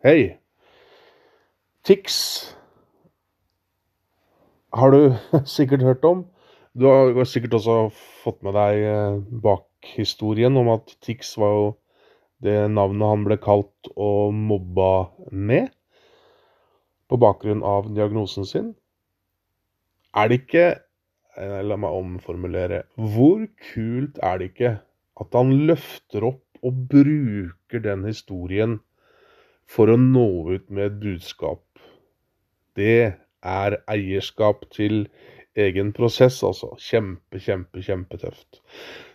Hei. Tix har du sikkert hørt om. Du har sikkert også fått med deg eh, bakhistorien om at Tix var jo det navnet han ble kalt og mobba med på bakgrunn av diagnosen sin. Er det ikke eh, La meg omformulere. Hvor kult er det ikke at han løfter opp og bruker den historien for å nå ut med et budskap. Det er eierskap til egen prosess, altså. Kjempe, kjempe, kjempetøft.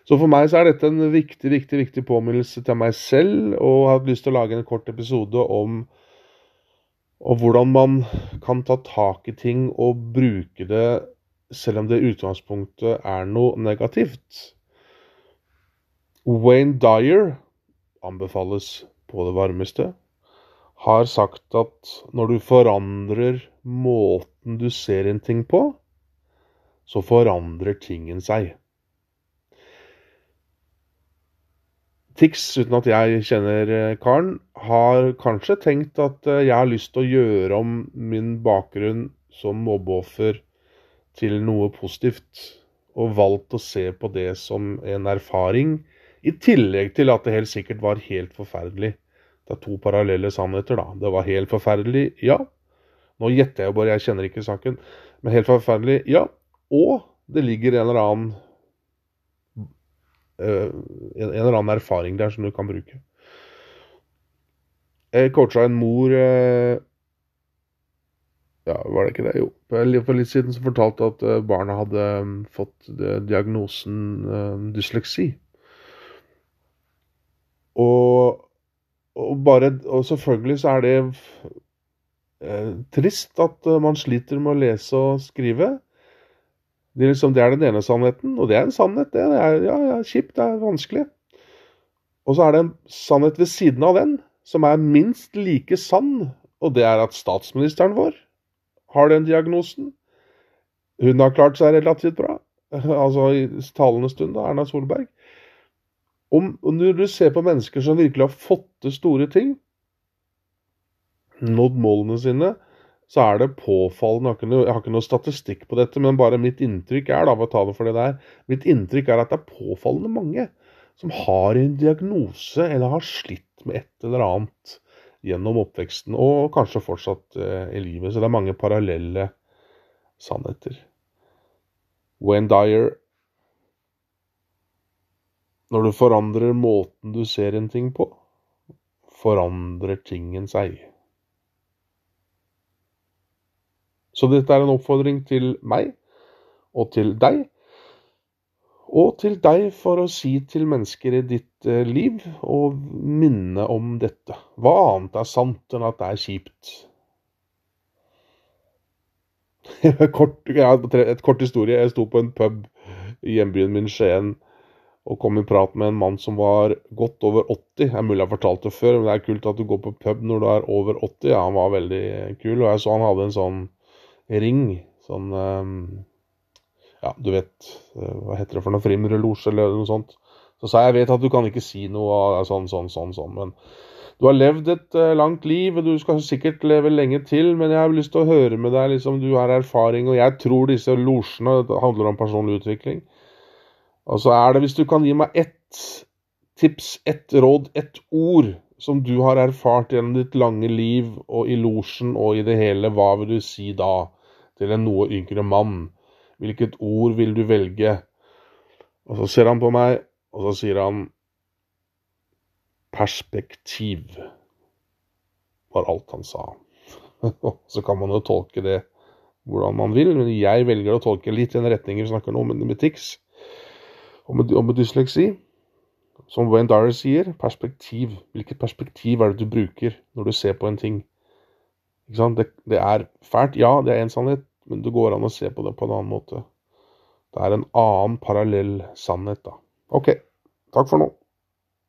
Så for meg så er dette en viktig, viktig, viktig påminnelse til meg selv, og jeg har lyst til å lage en kort episode om, og hvordan man kan ta tak i ting og bruke det selv om det i utgangspunktet er noe negativt. Wayne Dyer anbefales på det varmeste har sagt at når du forandrer måten du ser en ting på, så forandrer tingen seg. Tix, uten at jeg kjenner eh, karen, har kanskje tenkt at eh, jeg har lyst til å gjøre om min bakgrunn som mobbeoffer til noe positivt, og valgt å se på det som en erfaring, i tillegg til at det helt sikkert var helt forferdelig. Det er to parallelle sannheter, da. Det var helt forferdelig, ja. Nå gjetter jeg bare, jeg kjenner ikke saken. Men helt forferdelig, ja. Og det ligger en eller annen uh, en, eller annen erfaring der som du kan bruke. Jeg coacha en mor uh, Ja, var det ikke det? Jo. For litt siden så fortalte at uh, barna hadde um, fått diagnosen dysleksi. Og og, bare, og selvfølgelig så er det eh, trist at uh, man sliter med å lese og skrive. Det er, liksom, det er den ene sannheten, og det er en sannhet, det er, ja, ja, kjipt, det er vanskelig. Og så er det en sannhet ved siden av den som er minst like sann, og det er at statsministeren vår har den diagnosen. Hun har klart seg relativt bra, altså i talende stund, da, Erna Solberg. Om, når du ser på mennesker som virkelig har fått til store ting, nådd målene sine, så er det påfallende Jeg har, noe, jeg har ikke noe statistikk på dette, men bare mitt inntrykk er da, ta det for det der, mitt inntrykk er at det er påfallende mange som har en diagnose eller har slitt med et eller annet gjennom oppveksten, og kanskje fortsatt eh, i livet. Så det er mange parallelle sannheter. Wayne Dyer når du forandrer måten du ser en ting på, forandrer tingen seg. Så dette er en oppfordring til meg og til deg, og til deg for å si til mennesker i ditt eh, liv og minne om dette. Hva annet er sant enn at det er kjipt? kort, ja, et kort historie. Jeg sto på en pub i hjembyen min Skien og kom i prat med en mann som var godt over 80. Det er mulig jeg har fortalt det før, men det er kult at du går på pub når du er over 80. Ja, han var veldig kul, og jeg så han hadde en sånn ring. Sånn um, Ja, du vet uh, Hva heter det for noe? Frimurlosje eller noe sånt. Så sa jeg jeg vet at du kan ikke si noe sånn, sånn, sånn, sånn, men du har levd et uh, langt liv, og du skal sikkert leve lenge til, men jeg har lyst til å høre med deg, liksom, du har erfaring, og jeg tror disse losjene handler om personlig utvikling. Og så er det, hvis du kan gi meg ett tips, ett råd, ett ord som du har erfart gjennom ditt lange liv og i losjen og i det hele, hva vil du si da til en noe yngre mann? Hvilket ord vil du velge? Og så ser han på meg, og så sier han perspektiv, var alt han sa. så kan man jo tolke det hvordan man vil, men jeg velger å tolke litt i den retningen vi snakker nå med, med TIX. Og med, og med dysleksi, som Wayne Dyer sier, perspektiv. Hvilket perspektiv er det du bruker når du ser på en ting? Det, det, er fælt, ja, det er en sannhet, men det går an å se på det på en annen måte. Det er en annen parallell sannhet, da. OK, takk for nå.